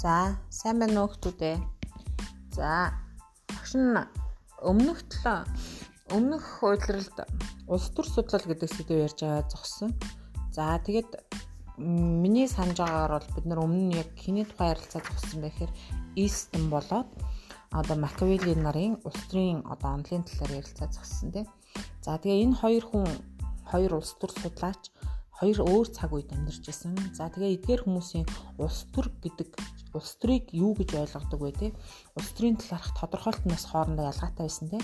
За, сайн байна уу хүмүүдээ. За, багш нь өмнөх төлөө өмнөх хуулиралд улс төр судлал гэдэг сэдв ярьж байгаа зогссон. За, тэгээд миний санаж байгаагаар бол бид нар өмнө нь яг хэний тухай ярилцаа зогссон байхээр Истэн болоод одоо Макавели нарын улс төрийн одоо онлын талаар ярилцаа зогссон тийм. За, тэгээ энэ хоёр хүн хоёр улс төр судлаач хоёр өөр цаг үед амьдарч исэн. За тэгээ эдгээр хүмүүсийн улс төр гэдэг улс төрийг юу гэж ойлгодог вэ те? Улс төрийн талаарх тодорхойлтноос хоорондоо ялгаатай байсан те.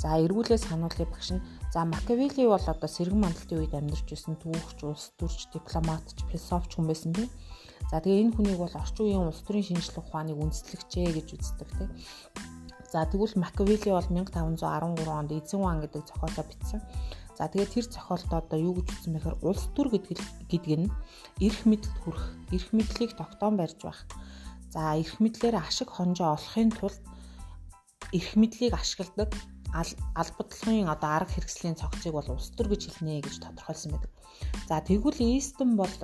За эргүүлээ сануулъя багш нь. За Макавели бол одоо сэргэн мандалтын үед амьдарч исэн түүхч, улс төрч, дипломатч, философч хүн байсан те. За тэгээ энэ хүнийг бол орчин үеийн улс төрийн шинжлэх ухааныг үндэслэгчээ гэж үздэг те. За тэгвэл Макавели бол 1513 онд Эзэн хаан гэдэг зохиолоо бичсэн. За тэгээд тэр зохиолд одоо юу гэж үздэн бэхээр улс төр гэдэг гэдэг нь эрх мэдэлд хүрэх, эрх мэдлийг тогтоон барьж байх. За эрх мэдлээр ашиг хонжоо олохын тулд эрх мэдлийг ашигладаг албадлагын одоо арга хэрэгслийн цогцыг бол улс төр гэж хэлнэ гэж тодорхойлсон байдаг. За тэгвэл Истэн бол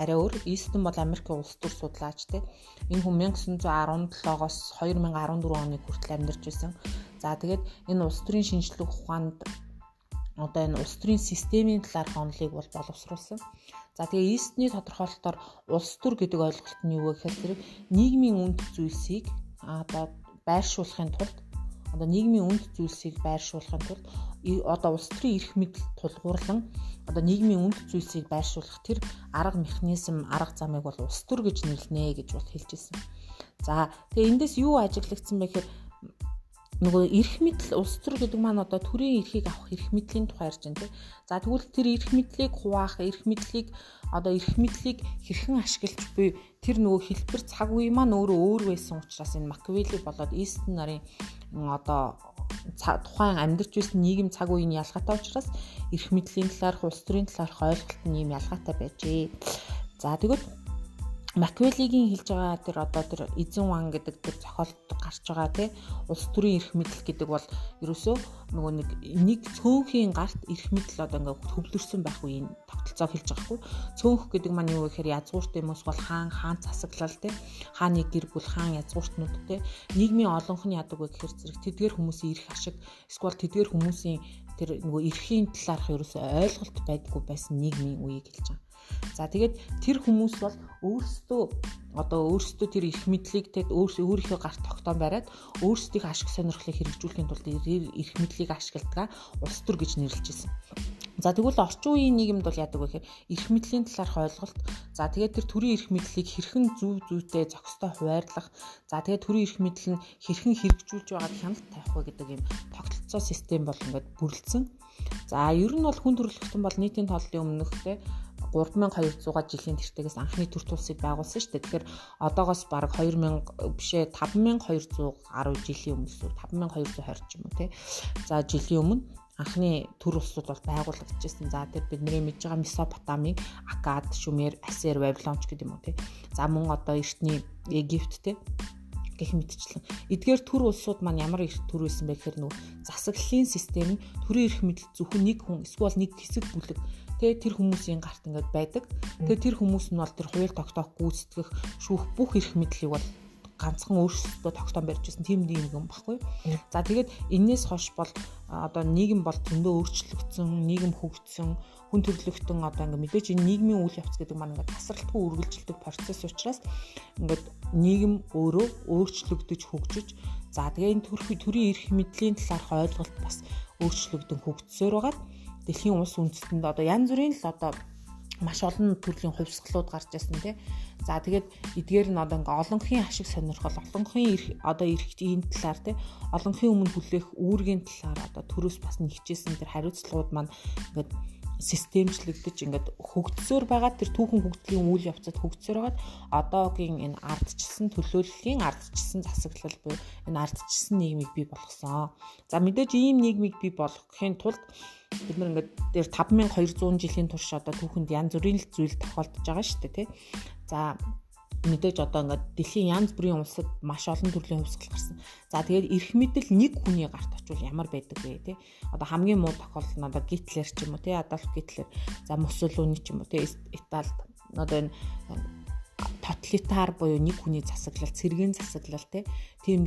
арай өөр. Истэн бол Америкийн улс төр судлаач те. Энэ хүн 1917-оос 2014 оны хүртэл амьдарч байсан. За тэгээд энэ улс төрийн шинжлэх ухаанд одоо энэ улс төрийн системийн талаарх онолыг бол боловсруулсан. За тэгээ Истний тодорхойлолтоор улс төр гэдэг ойлголт нь юу вэ гэхээр зэрэг нийгмийн үнд зүйлсийг одоо байршуулахын тулд одоо нийгмийн үнд зүйлсийг байршуулахын тулд одоо улс төрийн эрх мэдэл тулгуурлан одоо нийгмийн үнд зүйлсийг байршуулах тэр арга механизм арга замыг бол улс төр гэж нэрлэнэ гэж бол хэлж ирсэн. За тэгээ эндээс юу ажиглагдсан бэ гэхээр нөгөө эрх мэдэл улс төр гэдэг маань одоо төрийн эрхийг авах эрх мэдлийн тухай ярьж байна тийм. За тэгвэл тэр эрх мэдлийг хуваах, эрх мэдлийг одоо эрх мэдлийг хэрхэн ашиглаж буй тэр нөгөө хэлбэр цаг үе маань өөрөө өөр байсан учраас энэ Макавели болоод Истэн нарын одоо тухайн амьдарч байсан нийгэм цаг үеийн ялгаатай учраас эрх мэдлийн талаарх улс төрийн талаарх ойлголт нь ийм ялгаатай байжээ. За тэгвэл Маквелигийн хэлж байгаа тэр одоо тэр эзэн ван гэдэг тэр зохиолт гарч байгаа тий улс төрийн эрх мэдэл гэдэг бол ерөөсөө нөгөө нэг нэг цөөнхийн гарт эрх мэдэл одоо ингээ хөвлөрсөн байх үеийн тогтолцоог хэлж байгаа хгүй. Цөөнх гэдэг маань юу гэхээр язгуурт юм уус бол хаан хаан засаглал тий хааны гэр бүл хаан язгууртнууд тий нийгмийн олонх нь яадаг вэ гэхээр зэрэг тэдгээр хүмүүсийн эрх ашиг эсвэл тэдгээр хүмүүсийн тэр нөгөө эрхийн талаарх ерөөсөө ойлголт байдгүй байсан нийгмийн үеийг хэлж байгаа За тэгээд тэр хүмүүс бол өөрсдөө одоо өөрсдөө тэр их мэдлийг тэгэд өөрийнхөө гарт тогтоон бариад өөрсдийн ашиг сонирхлыг хэрэгжүүлэхийн тулд эрх мэдлийг ашигладаг улс төр гэж нэрлэжсэн. За тэгвэл орчин үеийн нийгэмд бол яадаг вэ гэхээр эрх мэдлийн талаарх ойлголт за тэгээд тэр төрийн эрх мэдлийг хэрхэн зөв зүйтэй зохистой хуваарлах за тэгээд төрийн эрх мэдэл нь хэрхэн хэрэгжүүлж байгааг хяналт тавих вэ гэдэг юм тогтолцоо систем бол ингээд бүрлдсэн. За ер нь бол хүн төрөлхтөн бол нийтийн тооллын өмнөхтэй 3200 жилийн тэртегээс анхны төр тулсыг байгуулсан шүү дээ. Тэгэхээр одоогоос бараг 2000 бишээ 5210 жилийн өмнө шүү 5220 ч юм уу тий. За жилийн өмнө анхны төр улсууд бол байгуулагдчихсан. За тэр бидний мэдж байгаа Месопотами, Акад, Шумер, Асер, Вавилонч гэдэг юм уу тий. За мөн одоо эртний Египт тий гэх мэтчлэн эдгээр төр улсууд маань ямар их төр байсан бэ гэхээр нөгөө засаглалын систем нь төрийн эрх мэдэл зөвхөн нэг хүн эсвэл нэг хэсэг бүлэг Тэ тэр хүмүүсийн гарт ингээд байдаг. Тэгээ тэр хүмүүс нь бол тэр хууль тогтоох гүйцэтгэх шүүх бүх эрх мэдлийг бол ганцхан өөрсдөө тогтоом барьж ирсэн тийм нийгэм баггүй. За тэгээд энээс хойш бол одоо нийгэм бол зөндөө өөрчлөгдсөн, нийгэм хөгжсөн, хүн төрлөختөн одоо ингээ мэдээж энэ нийгмийн үйл явц гэдэг маань ингээ тасралтгүй үргэлжилдэг процесс учраас ингээд нийгэм өөрөө өөрчлөгдөж хөгжиж за тэгээ энэ төрийн эрх мэдлийн талаарх ойлголт бас өөрчлөгдөн хөгжсөөр байгаад дэлхийн улс үндэстэнд одоо янз бүрийн л одоо маш олон төрлийн хувьсгалууд гарч ирсэн тий. За тэгээд эдгээр нь одоо ингээ олонхын ашиг сонирхол, олонхын одоо эрхтийн талаар тий, олонхын өмнө хүлээх үүргийн талаар одоо төрөөс бас нэгчээсэн тэр хариуцлагууд маань ингээд системчлэгдэж ингээд хөгжсөөр байгаа тэр түүхэн хөгжлийн үйл явцад хөгжсөөр байгаад одоогийн энэ ардчилсан төлөөллийн ардчилсан засаглал буюу энэ ардчилсан нийгмийг бий болгосон. За мэдээж ийм нийгмийг бий болгохын тулд бид нар ингээд дээр 5200 жилийн турш одоо түүхэнд янз бүрийн зүйл тохиолдож байгаа шүү дээ тий. За мэдээж одоо ингээд дэлхийн янз бүрийн улсад маш олон төрлийн хувьсгал гарсан. За тэгээд эрх мэдэл нэг хүний гарт очивол ямар байдаг вэ те? Одоо хамгийн муу тохиолдол нь одоо Гитлер ч юм уу те, Адольф Гитлер, за Муссолини ч юм уу те, Италид одоо энэ тоталитар буюу нэг хүний засаглал, цэргийн засаглал тийм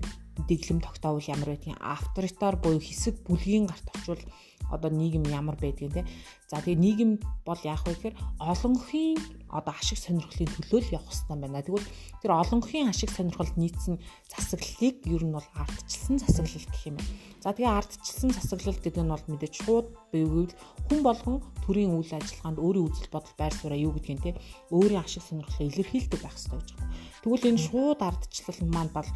дэглэм тогтоовол ямар байдгийг авторитар буюу хэсэг бүлгийн гарт очвол одоо нийгэм ямар байдгийг те. За тэгээ нийгэм бол яах вэ гэхээр олонхын одоо ашиг сонирхлын төлөө л явах хэрэгтэй байна. Тэгвэл тэр олонхын ашиг сонирхолд нийцсэн засаглалыг ер нь бол ардчилсан засаглал гэх юм байна. За тэгээ ардчилсан засаглал гэдэг нь бол мэдээж шууд биевэл хүн болгон төрийн үйл ажиллагаанд өөрийн үзэл бодол байр сууриа юу гэдгийг те өөрийн ашиг сонирхлыг илэрхийлдэг байх хэрэгтэй гэж байна. Тэгвэл энэ шууд ардчлал маань бол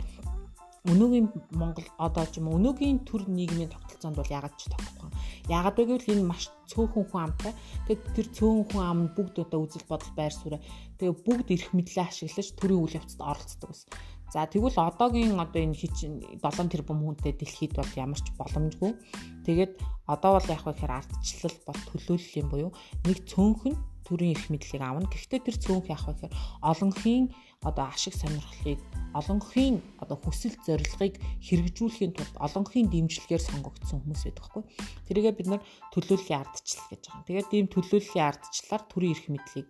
өнөөгийн Монгол одоо ч юм уу өнөөгийн төр нийгмийн тогтолцоонд бол ягаад ч тогтохгүй. Ягаад вэ гэвэл энэ маш цөөхөн хүн амтай. Тэгээд тэр цөөхөн хүн ам нь бүгд одоо үзэл бодол байр суурь. Тэгээд бүгд эрх мэдлээ ашиглаж төрийн үйл явцад оролцдог ус. За тэгвэл одоогийн одоо энэ хич 7 тэрбум хүнтэй дэлхийд бол ямар ч боломжгүй. Тэгээд одоо бол яг вэ гэхээр ардчлал бол төлөөлөл юм буюу нэг цөөнх нь төрийн эрх мэдлийг аавна. Гэхдээ тэр цөөнх яах вэ гэхээр олонхын одоо ашиг сонирхлыг олонхын одоо хүсэл зорилгыг хэрэгжүүлэхийн тулд олонхын дэмжлэгээр сонгогдсон хүмүүс байдаг хгүй. Тэрийгээ бид нар төлөөллийн ардчлал гэж байгаа. Тэгээд ийм төлөөллийн ардчлалаар төрийн эрх мэдлийг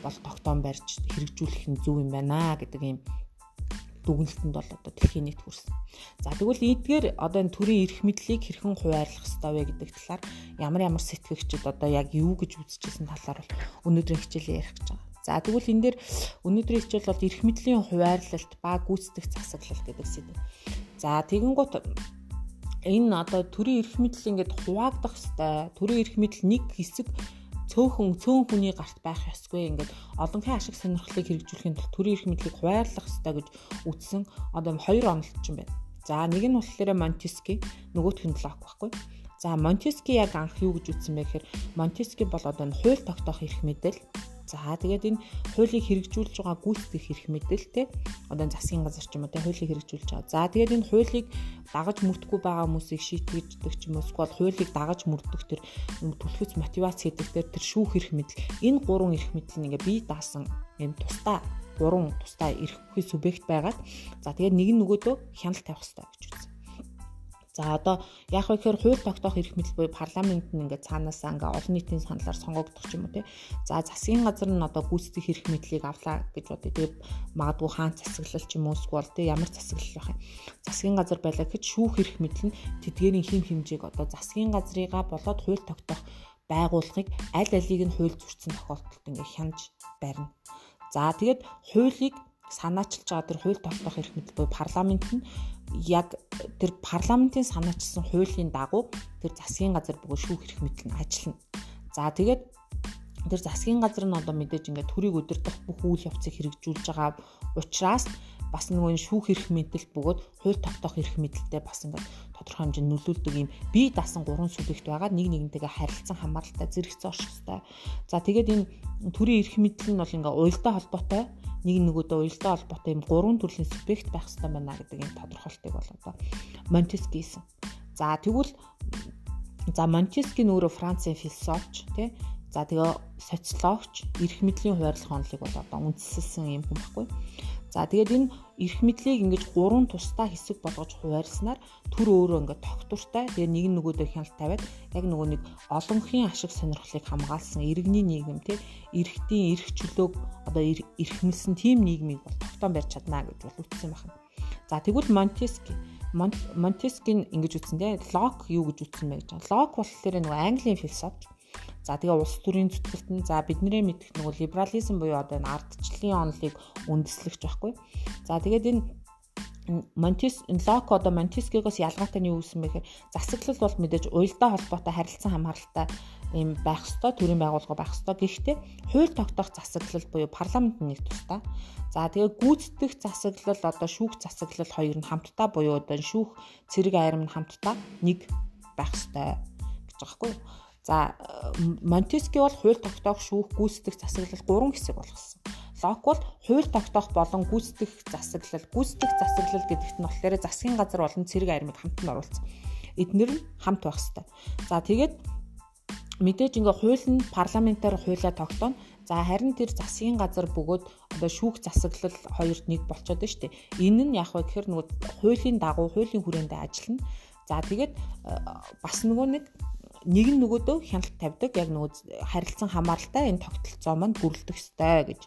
бол тогтоон барьж хэрэгжүүлэх нь зөв юм байна гэдэг ийм дүгнэлтэнд бол одоо дэлхийн нийт хүрсэн. За тэгвэл эдгээр одоо энэ төрийн эрх мэдлийг хэрхэн хуваарлах ёстой вэ гэдэг талаар ямар ямар сэтгэгчид одоо яг юу гэж үзэжсэн талаар бол өнөөдрийн хичээлээр ярих гэж байгаа. За тэгвэл энэ дээр өнөөдрийн хичээл бол эрх мэдлийн хуваарлалт ба гүйцэтгэх засаглал гэдэг сэдв. За тэгэнгუთ энэ одоо төрийн эрх мэдэл ингээд хуваагдах хэвээр төрийн эрх мэдэл нэг хэсэг цөөхөн цөөн хүний гарт байх ёсгүй ингээд олонхын ашиг сонирхлыг хэрэгжүүлэхийн тулд төрийн эрх мэдлийг хуваарлах ёстой гэж үтсэн одоо хоёр онолтчин байна. За нэг нь болохоор Монтески нөгөөх нь Лок байхгүй. За Монтески яг анх юу гэж үтсэн бэ гэхээр Монтески бол одоо хууль тогтоох эрх мэдэл За тэгээд энэ хуулийг хэрэгжүүлж байгаа гүйцэтгэх эрх мэдэлтэй одоо засгийн газар ч юм уу тэ хуулийг хэрэгжүүлж байгаа. За тэгээд энэ хуулийг дагаж мөрдөхгүй байгаа хүмүүсийг шийтгэждэг ч юм уу эсвэл хуулийг дагаж мөрдөх тэр түлхэц мотивац гэдэг тэр тэр шүүх эрх мэдэл энэ гурван эрх мэдэл нь ингээ бие даасан юм тусдаа гурван тусдаа эрх бүхий субъект байгаад за тэгээд нэг нь нөгөөдөө хяналт тавих хэрэгтэй гэж үзсэн. За одоо яг вэ гэхээр хууль тогтоох эрх мэдэл буюу парламент нь ингээд цаанаасаа ингээд олон нийтийн саналаар сонгогдох юм уу те. За засгийн газар нь одоо гүйцэтгэх эрх мэдлийг авлаа гэж бодъё. Тэгээд магадгүй хаан засаглал ч юм уу эсвэл те ямар засаглал байх юм. Засгийн газар байлаа гэж шүүх эрх мэдэл нь тэдгээрийн хим хэмжээг одоо засгийн газрыгаа болоод хууль тогтоох байгууллагыг аль алийг нь хууль зөрчсөн тохиолдолд ингээд хянаж барина. За тэгээд хуулийг санаачилж байгаа тэр хууль тогтоох эрх мэдэл буюу парламент нь яг тэр парламентын санаачилсан хуулийн дагуу тэр засгийн газар бөгөөд шүүх эрх мэдэл нь ажиллана. За тэгээд тэр засгийн газар нь одоо мэдээж ингээд төрийг өдөртөх бүх үйл явцыг хэрэгжүүлж байгаа учраас бас нөгөө шүүх эрх мэдэл бөгөөд хууль тогтоох эрх мэдэлтэй бас ингээд тодорхой хэмжээнд нөлөөлдөг юм бие даасан гурван субъект байгаа нэг нэгнтэйгээ харилцан хамааралтай зэрэгцээ орших хэвээр. За тэгээд энэ төрийн эрх мэдэл нь бол ингээ уялдаа холбоотой нэг нөгөөдөө уялдаа холбоотой юм гурван төрлийн субъект байх хэрэгтэй байна гэдэг энэ тодорхойлтыг бол одоо Монтески хийсэн. За тэгвэл за Монтески нөөрэө Францын философч тий За тэгээ социологч эрх мэдлийн хуваарлах онолыг бол одоо үндэслэсэн юм хүн баггүй. За тэгээд энэ эрх мэдлийг ингэж гурван тусдаа хэсэг болгож хуваарласнаар төр өөрөө ингээд тогтвортой. Тэгээд нэг нь нөгөөдөө хяналт тавиад яг нөгөө нэг олонхын ашиг сонирхлыг хамгаалсан иргэний нийгэм тий эрхтийн эрх чөлөөг одоо эрхмэлсэн тийм нийгмийг бол тогтоон барьж чадна гэж бол үтсэн байна. За тэгвэл Монтески Монтескийн ингэж үтсэн тий Лок юу гэж үтсэн бэ гэж. Лок болохоор нөгөө Английн философч За тэгээ улс төрийн зүтгэлт нь за бидний мэдэх нөгөө либерализм буюу одоо энэ ардчлалын онолыг үндэслэгч байхгүй. За тэгээд энэ Монтис Лок одоо Монтискигоос ялгаатай нь юу гэсэн бэ гэхээр засаглал бол мэдээж уялдаа холбоотой харилцан хамааралтай юм байх ёстой төрийн байгууллага байх ёстой. Гэхдээ хууль тогтоох засаглал буюу парламент нэг тустай. За тэгээ гүйцэтгэх засаглал одоо шүүх засаглал хоёр нь хамтдаа буюу одоо шүүх цэрэг айрам нь хамтдаа нэг байх ёстой гэж байгаа хгүй юу? За Монтески бол хууль тогтоох шүүх гүйцэтгэх засаглал гурван хэсэг болгосон. Лок бол хууль тогтоох болон гүйцэтгэх засаглал, гүйцэтгэх засаглал гэдэгт нь болохоор засгийн газар болон цэрэг армид хамт нь оруулсан. Эднэр нь хамт байх хэвээр. За тэгээд мэдээж ингээ хууль нь парламентаар хуулиа тогтооно. За харин тэр засгийн газар бөгөөд одоо шүүх засаглал хоёрт нэг болцоод байна шүү дээ. Энэ нь яг вэ гэхээр нөгөө хуулийн дагуу хуулийн хүрээндээ ажиллана. За тэгээд бас нөгөө нэг нэг нь нөгөөдөө хяналт тавьдаг яг нөгөө харилцан хамааралтай энэ тогтолцоо маань бүрлдэх ёстой гэж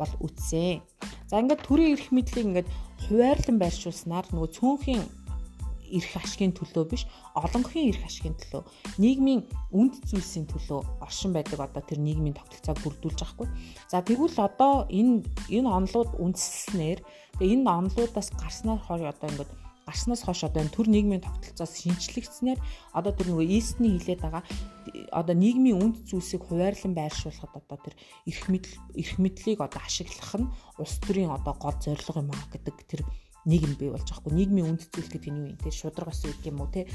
бол үтсэн. За ингээд төрийн эрх мэдлийг ингээд хуваарлан байршуулснаар нөгөө цөөнхийн эрх ашигын төлөө биш олонхын эрх ашигын төлөө нийгмийн үнд зүйлсийн төлөө оршин байдаг одоо тэр нийгмийн тогтолцоог бүрдүүлж байгаа хгүй. За тэгвэл одоо энэ энэ онлууд үндэслэнээр тэгээ энэ онлуудаас гарснаар хойш одоо ингээд гарснаас хойш одоо энэ төр нийгмийн тогтолцоос шинжлэгдснээр одоо тэр нөгөө ийстний хилээд байгаа одоо нийгмийн үнд зүйлсийг хуваарлан байршуулахад одоо тэр эрх мэдл эрх мэдлийг одоо ашиглах нь улс төрийн одоо гол зорилго юм аа гэдэг тэр нийгэм бий болж байгаа. Хгүй нийгмийн үнд зүйл гэдэг нь юу юм те? Шудраг ус гэдэг юм уу те?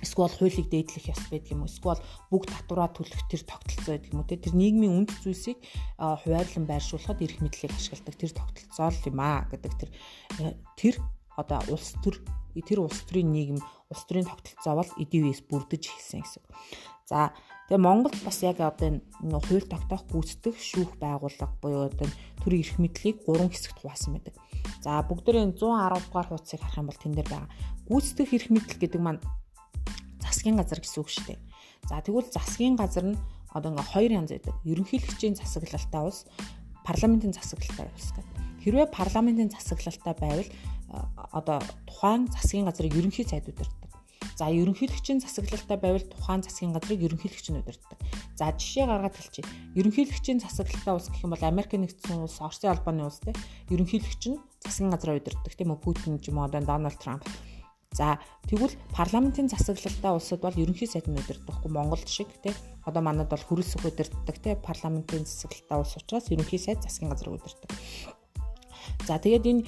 Эсвэл хуулийг дээдлэх ёс байдаг юм уу? Эсвэл бүгд татвараа төлөх тэр тогтолцоо байдаг юм уу тэр нийгмийн үнд зүйлсийг хуваарлан байршуулахад эрх мэдлийг ашигладаг тэр тогтолцоо л юм аа гэдэг тэр э, тэр одоо улс төр тэр улс төрийн нийгэм улс төрийн тогтолцоо бол эдивээс бүрдэж эхэлсэн гэсэн. За тэгээ Монголд бас яг одоо энэ хууль тогтоох гүйцэтгэх шүүх байгууллага буюу одоо төрийн эрх мэдлийг гурван хэсэгт хуваасан байдаг. За бүгдээрээ 110 дугаар хуудсыг харах юм бол тэн дээр байгаа. Гүйцэтгэх эрх мэдэл гэдэг маань засгийн газар гэсэн үг шүү дээ. За тэгвэл засгийн газар нь одоо ингээ хоёр янз байдаг. Ерөнхийлөгчийн засаглалтай улс, парламентын засаглалтай улс гэдэг. Хэрвээ парламентын засаглалтай байвал одоо тухайн засгийн газрыг ерөнхий сайд удирддаг. За ерөнхийлөгчийн засаглалтай байвал тухайн засгийн газрыг ерөнхийлөгч нь удирддаг. За жишээ гаргаад хэлчихье. Ерөнхийлөгчийн засаглалтай улс гэх юм бол Америк нэгдсэн улс, Оросын албаны улс те. Ерөнхийлөгч нь засгийн газраа удирддаг тийм үү? Путин ч юм уу Дональд Трамп. За тэгвэл парламентын засаглалтай улсад бол ерөнхий сайд нь удирдахгүй Монголд шиг тий. Одоо манад бол хөрөлсөх удирддаг тий. Парламентын засаглалтай улс учраас ерөнхий сайд засгийн газрыг удирддаг. За тэгээд энэ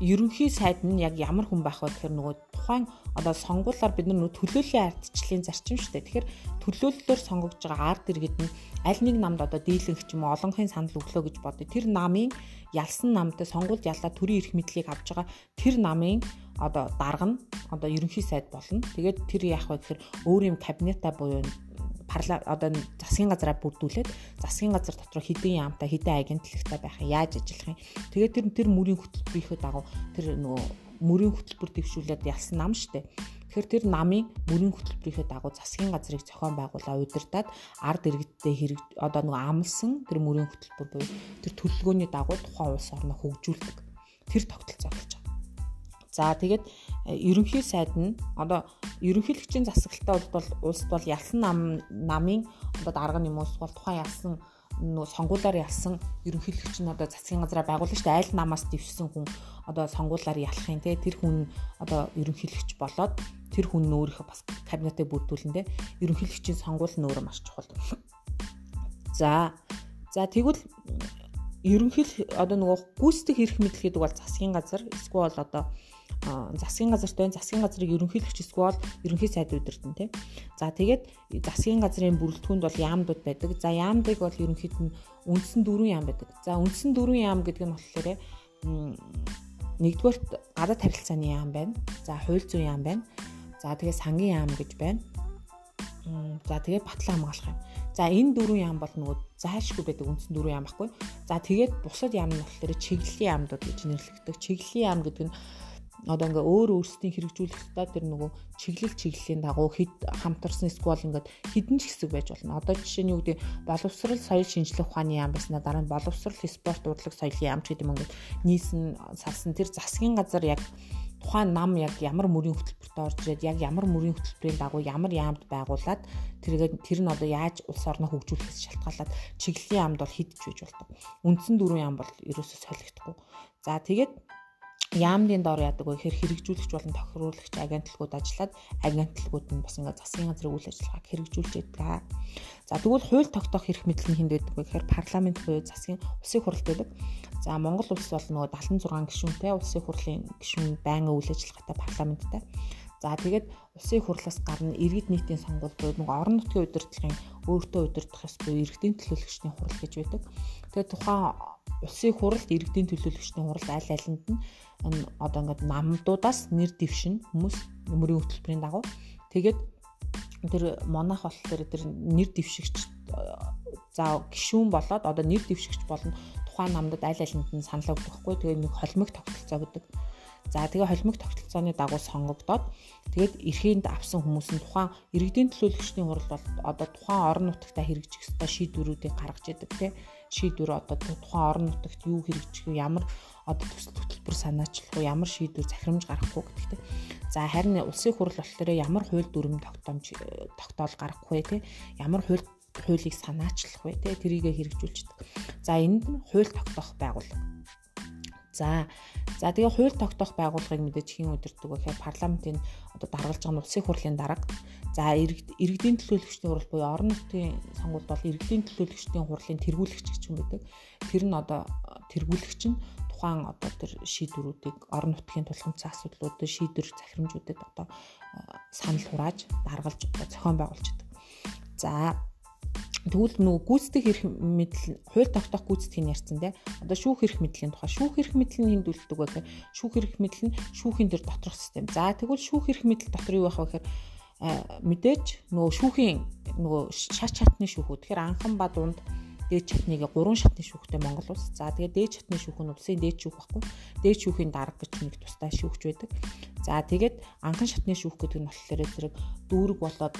ерөнхий сайд нь яг ямар хүн байх вэ гэхээр нөгөө тухайн одоо сонгуулиар бид нар төлөөллийн ардчлалын зарчим шүү дээ. Тэгэхээр төлөөллөөр сонгогдож байгаа ард иргэд нь аль нэг намд одоо дийлэнх юм олонхын санал өглөө гэж бодъё. Тэр намын ялсан намтай сонгуульд яллаа төрийн эрх мэдлийг авж байгаа тэр намын одоо дарга нь одоо ерөнхий сайд болно. Тэгээд тэр яах вэ гэхээр өөр юм кабинета буюу парла одоо засгийн газараа бүрдүүлээд засгийн газар дотор хэдэн яамтай хэдэн агентлагтай байх яаж ажиллах юм. Тэгээд тэр тэр мөрийн хөтөлбөрийнхөө дагуу тэр нөгөө мөрийн хөтөлбөр дэвшүүлээд ялсан нам штэ. Тэгэхээр тэр намын мөрийн хөтөлбөрийнхөө дагуу засгийн газрыг зохион байгуулаа удирдаад ард иргэдтэй хэрэг одоо нөгөө амлсан тэр мөрийн хөтөлбөр буюу тэр төлөвлөгөөний дагуу тухайн улс орноо хөгжүүлдэг. Тэр тогтолцоо болж байгаа. За тэгээд ерөнхий сайд нь одоо ерөнхийлөгчийн засаглалтай бол улсд бол ялсан нам намын одоо дарга юм уус бол тухайн ялсан нөө сонгуулаар ялсан ерөнхийлөгч нь одоо засгийн газараа байгуулна шүү дээ. Айл намаас дэвшсэн хүн одоо сонгуулаар ялах юм те. Тэр хүн одоо ерөнхийлөгч болоод тэр хүн өөрийнхөө бас кабинетыг бүрдүүлэн те. Ерөнхийлөгчийн сонгуул нь өөрөө маш чухал. За за тэгвэл ерөнхийл одоо нөгөө гүйцэтгэх эрх мэдэл гэдэг бол засгийн газар эсвэл одоо засгийн газарт байна. Засгийн газрыг ерөнхийлөгч эсвэл ерөнхий сайд удирдан тий. За тэгээд засгийн газрын бүрэлдэхүүнд бол яамдууд байдаг. За яамдыг бол ерөнхийд нь үндсэн дөрвөн яам байдаг. За үндсэн дөрвөн яам гэдэг нь болохоор нэгдүгээрт гадаад харилцааны яам байна. За хууль зүйн яам байна. За тэгээд сангийн яам гэж байна. За тэгээд батлан хамгаалах юм. За энэ дөрвөн яам бол нөгөө зайлшгүй байдаг үндсэн дөрвөн яам байхгүй. За тэгээд бусад яам нь болохоор чиглэлийн яамдууд гэж нэрлэгддэг. Чиглэлийн яам гэдэг нь одоо ингээ өөр өөрсдийн хэрэгжүүлэхдээ тэр нөгөө чиглэл чиглэлийн дагуу хэд хамтарсан эсвэл ингээд хідэн ч хэсэг байж болно. Одоо жишээ нь юу гэдэг боловсрал соёл шинжлэх ухааны яам байснаа дараа нь боловсрал спорт урлаг соёлын яам ч гэдэг юм ингээд нийсэн салсан тэр засгийн газар яг тухайн нам яг ямар мөрийн хөтөлбөрт орж ирээд яг ямар мөрийн хөтөлбөрийн дагуу ямар яамд байгуулад тэргээд тэр нь одоо яаж улс орноо хөгжүүлэхээс шалтгаалаад чиглэлийн яамд бол хидж байж болдог. Үндсэн дөрвөн яам бол ерөөсөө солигдохгүй. За тэгээд яамдын дор яадаг вэ гэхээр хэрэгжүүлэгч болон тохируулагч агентлагууд ажиллаад агентлагууд нь бас ингээд засгийн газрын үйл ажиллагааг хэрэгжүүлж байдаг. За тэгвэл хууль тогтоох эрх мэдэл нь хэнд байдаг вэ гэхээр парламент буюу засгийн улсын хурал байдаг. За Монгол улс бол нөгөө 76 гишүүнтэй улсын хурлын гишүүн байнгын үйл ажиллагаатай парламенттай. За тэгээд улсын хурлаас гарна иргэд нийтийн сонгуул буюу нөгөө орон нутгийн удирдлагын өөртөө удирдах ёс буюу иргэдийн төлөөлөгчдийн хурал гэж байдаг. Тэгээд тухайн улсын хуралд иргэдийн төлөөлөгчдийн хурал аль алинд нь энэ одоо ингээд намдуудаас нэр дэвшин хүмүүс мөрийн хөтөлбөрийн дагуу тэгээд тэр монах болохоор тэр нэр дэвшигч за гişүүн болоод одоо нэр дэвшигч болно тухайн намдад аль алинд нь санал өгөхгүй тэгээ нэг холимог тогтолцоо гэдэг. За тэгээ холимог тогтолцооны дагуу сонгогдоод тэгээд эрхээнд авсан хүмүүс нь тухайн иргэдийн төлөөлөгчдийн хурал бол одоо тухайн орон нутагтаа хэрэгжих ёстой шийдвэрүүдийг гаргаж идэг тий шийдвэр одоо тухайн орон нутагт юу хэрэгжих вэ ямар одоо төсөл хөтөлбөр санаачлах уу ямар шийдвэр захирамж гаргах уу гэдэгтэй. За харин улсын хурал болохоор ямар хууль дүрм тогтоомж тогтоол гаргах вэ те ямар хууль хуулийг санаачлах вэ те тэрийгэ хэрэгжүүлчихдэг. За энд нь хууль тогтоох байгууллага. За за тэгээ хууль тогтоох байгууллагыг мэдээж хэн удирддаг вэ гэхээр парламентын одоо даргалж байгаа улсын хурлын дарга. За иргэдийн төлөөлөгчдийн хурал буюу орон нутгийн сонгуульд бол иргэдийн төлөөлөгчдийн хурлын тэргүүлэгч гэж юм байдаг. Тэр нь одоо тэргүүлэгч нь тухайн одоо тэр шийдвэрүүдийг орон нутгийн тулгымцсан асуудлуудад шийдвэр захирамжуудад одоо санал хурааж даргалж зохион байгуулждаг. За Тэгвэл нөгөө гүйцэтгэх эрх мэдэл хууль тогтоох гүйцэтгийг ярьсан те. Одоо шүүх эрх мэдлийн тухай шүүх эрх мэдэл нь хэмдүүлдэг байх. Шүүх эрх мэдэл нь шүүхийн дээр доторх систем. За тэгвэл шүүх эрх мэдэл дотор юу байх вэ гэхээр мэдээж нөгөө шүүхийн нөгөө шат чатны шүүхүүд. Тэгэхээр анхан ба дунд дээд чатныг 3 шатны шүүхтэй Монгол улс. За тэгээд дээд чатны шүүх нь улсын дээд шүүх байхгүй. Дээд шүүхийн дарга гэж нэг тустай шүүхч байдаг. За тэгээд анхан шатны шүүх гэдэг нь болохоор зэрэг дүүрэг болоод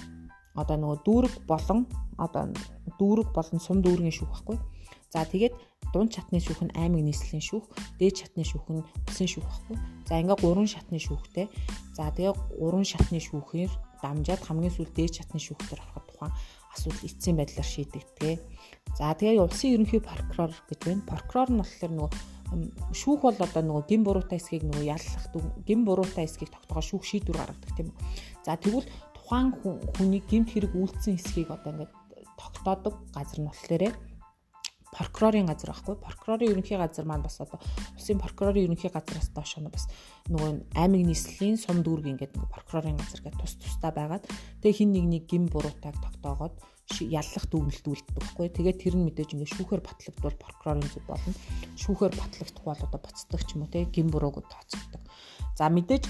одоо нөгөө дүүрэг болон одоо дүүрэг болон сум дүүргийн шүүх байхгүй. За тэгээд дунд шатны шүүх нь аймаг нийслэлийн шүүх, дээд шатны шүүх нь улсын шүүх байхгүй. За ингээ гурван шатны шүүхтэй. За тэгээ гурван шатны шүүхээр дамжаад хамгийн сүүл дээд шатны шүүх дээр ороход тухайн асуудал эцсийн байдлаар шийдэгдэг. За тэгээ улсын ерөнхий прокурор гэж байна. Прокурор нь болохоор нөгөө шүүх бол одоо нөгөө гин буруутай эсхийг нөгөө яллах гин буруутай эсхийг тогтоогоо шүүх шийдвэр гаргадаг тийм үү. За тэгвэл тухайн хүний гэмт хэрэг үйлдсэн хэсгийг одоо ингээд тогтоодог газар нь болохоор прокурорын газар байхгүй. Прокурорын ерөнхий газар маань бас одоо улсын прокурорын ерөнхий газараас доош нь бас нөгөө аймаг нийслэлийн сум дүүрэг ингээд нөгөө прокурорын газар гэдэг тус тустай байгаад тэгээ хин нэг нэг гин буруутайг тогтоогоод яллах дүгнэлт үлддэг байхгүй. Тэгээд тэр нь мэдээж ингээд шүүхээр батлагдвал прокурорын зүг болно. Шүүхээр батлагдах бол одоо буцдаг ч юм уу те гин бурууг тооцогддог за мэдээж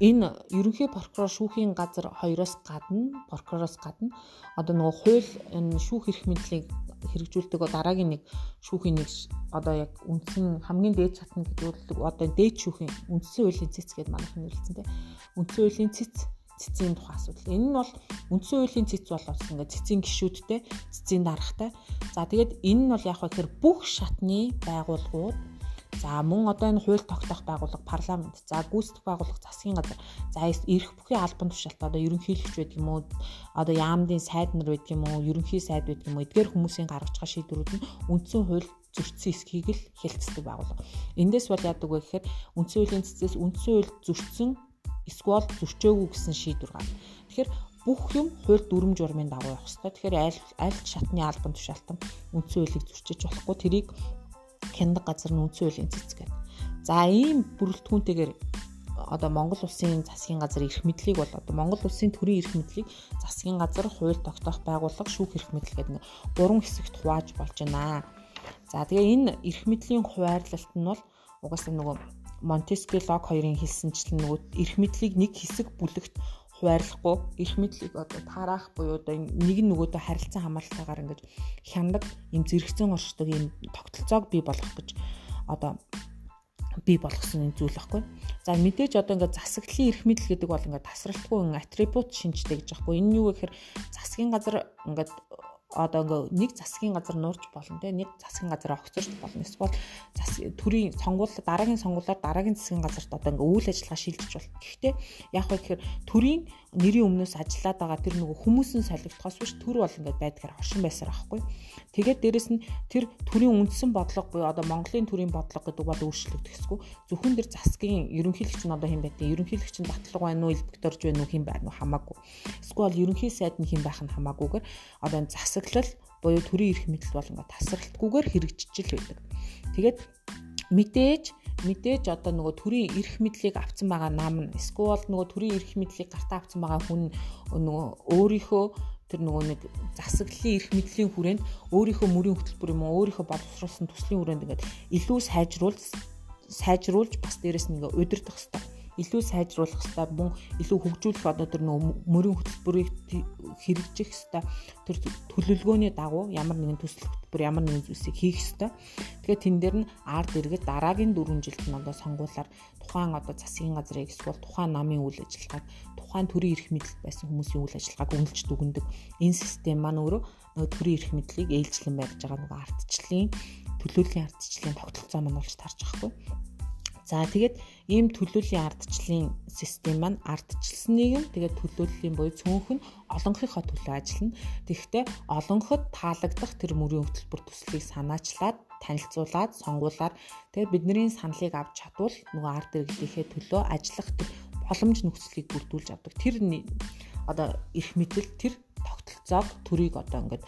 энэ ерөнхий прокурор шүүхийн газар хоёроос гадна прокуророос гадна одоо нөгөө хууль энэ шүүх эрх мэдлийг хэрэгжүүлдэг дараагийн нэг шүүхийн нэг одоо яг үндсэн хамгийн дээд чатна гэдэг одоо дээд шүүхийн үндсэн хуулийн цэц гэдэг манайхан нэрлэлсэн тийм үндсэн хуулийн цэц цэцийн тухай асуудал. Энэ нь бол үндсэн хуулийн цэц болоос ингээд цэцийн гişүүдтэй, цэцийн даргатай. За тэгээд энэ нь бол яг хөө тэр бүх шатны байгууллагууд За мөн одоо энэ хууль тогтоох байгууллага парламент, за гүйцэтгэх байгууллага засгийн газар, за эрх бүхий албан тушаалт одоо ерөнхийлөгч байдаг юм уу, одоо яамдын сайд нар байдаг юм уу, ерөнхий сайд байдаг юм уу, эдгээр хүмүүсийн гаргаж байгаа шийдвэрүүд нь үндсэн хууль зөрчсөн эсхийг л хэлцдэг байгууллага. Эндээс бол яадаг вэ гэхээр үндсэн хуулийн цэцээс үндсэн хууль зөрчсөн эсвэл зөрчөөгүй гэсэн шийдвэр гарна. Тэгэхээр бүх юм хууль дүрм журмын дагуу явах хэрэгтэй. Тэгэхээр аль аль шатны албан тушаалтан үндсэн хуулийг зөрчиж болохгүй тэрийг хяндаг газар нь үндсэн хуулийн цэцэг гэдэг. За ийм бүрэлдэхүүнтэйгээр одоо Монгол улсын засгийн газар эрх мэдлийг бол одоо Монгол улсын төрийн эрх мэдлийг засгийн газар хууль тогтоох байгууллага шүүх эрх мэдэл гэдэг гурван хэсэгт хувааж болж байна. За тэгээ энэ эрх мэдлийн хуваарлалт нь бол угаасаа нөгөө Монтескье лог хоёрын хэлсэнчлэн нөгөө эрх мэдлийг нэг хэсэг бүлэгт хуваарлахгүй эрх мэдлийг одоо тараах буюу одоо нэг нөгөөдөө харилцан хамаарлалтаагаар ингэж хяндаг юм зэрэгцэн оршдог юм тогтолцоог бий болгох гэж одоо бий болгосон энэ зүйл баггүй. За мэдээж одоо ингээд засаглалын эрх мэдэл гэдэг бол ингээд тасралтгүй атрибут шинжтэй гэж баггүй. Энэ юу гэхээр засгийн газар ингээд одоо ингээ нэг засгийн газар нуурч болно те нэг засгийн газар огцорч болно эсвэл зас төрийн сонгуул дараагийн сонгуулиар дараагийн засгийн газарт одоо ингээ үйл ажиллагаа шилжиж болно. Гэхдээ яг хөө гэхээр төрийн нэрийн өмнөөс ажиллаад байгаа тэр нөгөө хүмүүсийн солигдохоос биш төр бол ингээ байдгаар оршин байсаар аахгүй. Тэгээд дээрэс нь тэр төрийн үндсэн бодлого буюу одоо Монголын төрийн бодлого гэдэг бол өөрчлөгдөхгүй. Зөвхөн тэр засгийн ерөнхийлөгч нь одоо хэн байдгийг ерөнхийлөгч нь батлаг байна уу, элбэгторж байна уу, хэн байна уу хамаагүй. Эсвэл ерөнхий сайд нь хэн байх нь хамаагүйгээр одоо засаглал буюу төрийн эрх мэдэл бол ингээ тасралтгүйгээр хэрэгжиж л байдаг. Тэгээд мэдээж мэдээж одоо нөгөө төрийн эрх мэдлийг авсан байгаа нам нь эсвэл нөгөө төрийн эрх мэдлийг гартаа авсан байгаа хүн нөгөө өөрийнхөө тэр нөгөө нэг засаглалын эрх мэдлийн хүрээнд өөрийнхөө мөрийн хөтөлбөр юм уу өөрийнхөө боловсруулсан төслийн хүрээнд ингээд илүү сайжруулж сайжруулж бас дээрэс нь ингээ удирдах хэрэгтэй. Илүү сайжруулах хэвээр мөн илүү хөгжүүлэх одоо тэр мөрийн хөтөлбөрийг хэрэгжих хэвээр тэр төлөвлөгөөний дагуу ямар нэгэн төсөл хөтөлбөр ямар нэгэн зүйлсийг хийх хэвээр. Тэгэхээр тэн дээр нь ард иргэд дараагийн 4 жилд нь одоо сонгуулаар тухайн одоо засгийн газрыг эсвэл тухайн намын үйл ажиллагааг тухайн төрийн эрх мэдэл байсан хүмүүсийн үйл ажиллагааг үнэлж дүгндэг энэ систем маань өөрөө төрийн эрх мэдлийг ээлжлэн барьж байгаа нөгөө ардчлалын төлөөллийн ардчлалын тогтолцоо маань болж тарж байхгүй. За тэгээд ийм төлөөллийн ардчлалын систем маань ардчилсныг нь тэгээд төлөөллийн буюу цөөнх нь олонхийнхоо төлөө ажиллана. Тэгэхдээ олонход таалагдах тэр мөрийн хөтөлбөр төслийг санаачлаад танилцуулаад сонгуулаар тэгээд бидний саналыг авч чадвал нөгөө ард иргэдийнхээ төлөө ажиллах тэр боломж нөхцөлийг бүрдүүлж авдаг. Тэр одоо эрх мэдэл тэр тогтолцоог төрийг одоо ингээд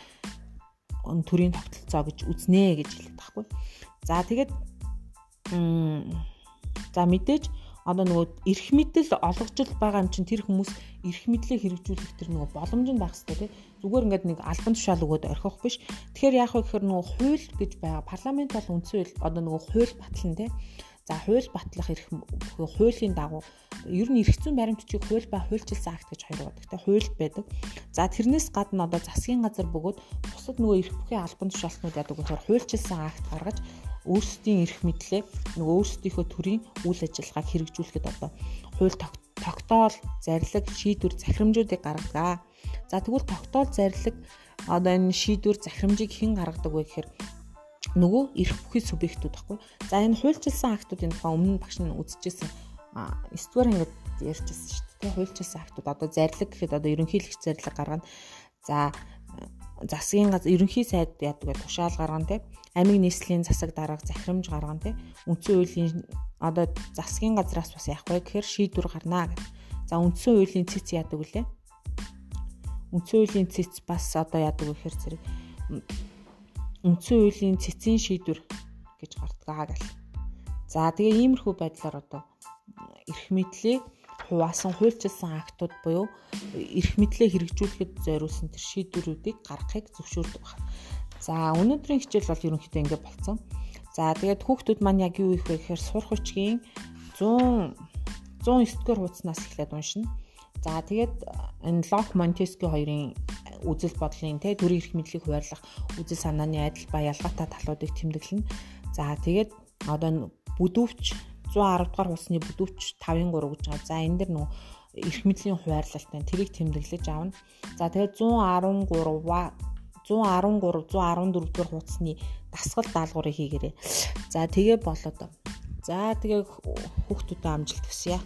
төрийн тогтолцоо гэж үзнэ гэж хэлээд байхгүй. За тэгээд за мэдээж одоо нөгөө эрх мэдэл олгожил байгаа юм чинь тэр хүмүүс эрх мэдлээ хэрэгжүүлэх тэр нөгөө боломж нь байх хэрэгтэй тий. Зүгээр ингээд нэг албан тушаал өгөөд орхих биш. Тэгэхээр яах вэ гэхээр нөгөө хууль гэж байгаа парламент бол үндсэн одоо нөгөө хууль батлан тий. За хууль батлах эрх хуулийн дагуу ер нь эрх зүйн баримтчийг хууль ба хуульчилсан акт гэж хоёр байдаг. Тэ хууль байдаг. За тэрнээс гадна одоо засгийн газар бөгөөд бусад нөгөө эрх бүхий албан тушаалтнууд яадаг гэхээр хуульчилсан акт гаргаж өөрсдийн эрх мэдлээ нөгөө өөрсдийнхөө төрийн үйл ажиллагааг хэрэгжүүлэхэд одоо хууль тогтоол, зарлиг, шийдвэр, захирамжуудыг гаргадаг. За тэгвэл тогтоол, зарлиг одоо энэ шийдвэр, захирамжийг хэн гаргадаг вэ гэхээр нөгөө эрх бүхий субъектүүд баггүй. За энэ хуульчилсан актуудын тухай өмнө багш нь үзчихсэн. А 9 дугаар ингээд ярьжсэн шүү дээ. Хуульчилсан актууд одоо зарлиг гэхэд одоо ерөнхийлөгч зарлиг гаргана. За засгийн газар ерөнхий сайд яадаг тушаал гаргана те амиг нийслэлийн засаг дарга захирамж гаргана те үндсэн хуулийн одоо засгийн газраас бас яах вэ гэхээр шийдвэр гарнаа гэх. За үндсэн хуулийн цэц яадаг үлээ. Үндсэн хуулийн цэц бас одоо яадаг вэ гэхээр зэрэг үндсэн хуулийн цэцгийн шийдвэр гэж гардгаа гэл. За тэгээ иймэрхүү байдлаар одоо эрх мэдлийг хуваасан хуульчилсан актууд буюу эрх мэдлээ хэрэгжүүлэхэд зориулсан тэр шийдвэрүүдийг гаргахыг зөвшөөрдөг байна. За өнөөдрийн хичээл бол ерөнхийдөө ингэ болцсон. За тэгээд хүүхдүүд маань яг юу их вэ гэхээр сурах хүчгийн 100 109 дугаар хуудаснаас эхлээд уншина. За тэгээд энэ Лок Монтеско хоёрын үзэл бодлын тэ төрийн эрх мэдлийг хуваарлах үзэл санааны адил ба ялгаатай талуудыг тэмдэглэнэ. За тэгээд одоо бүдүүвч 110 дугаар хусны бүдүүвч 5-3 гэж байгаа. За энэ дэр нөө эрх мэдлийн хуваарлалтай тэрийг тэмдэглэж авна. За тэгээд 113 113 114 дугаар хуудасны дасгал даалгаврыг хийгээрэй. За тэгээ болоод. За тэгээ хүүхдүүдэд амжилт хүсье.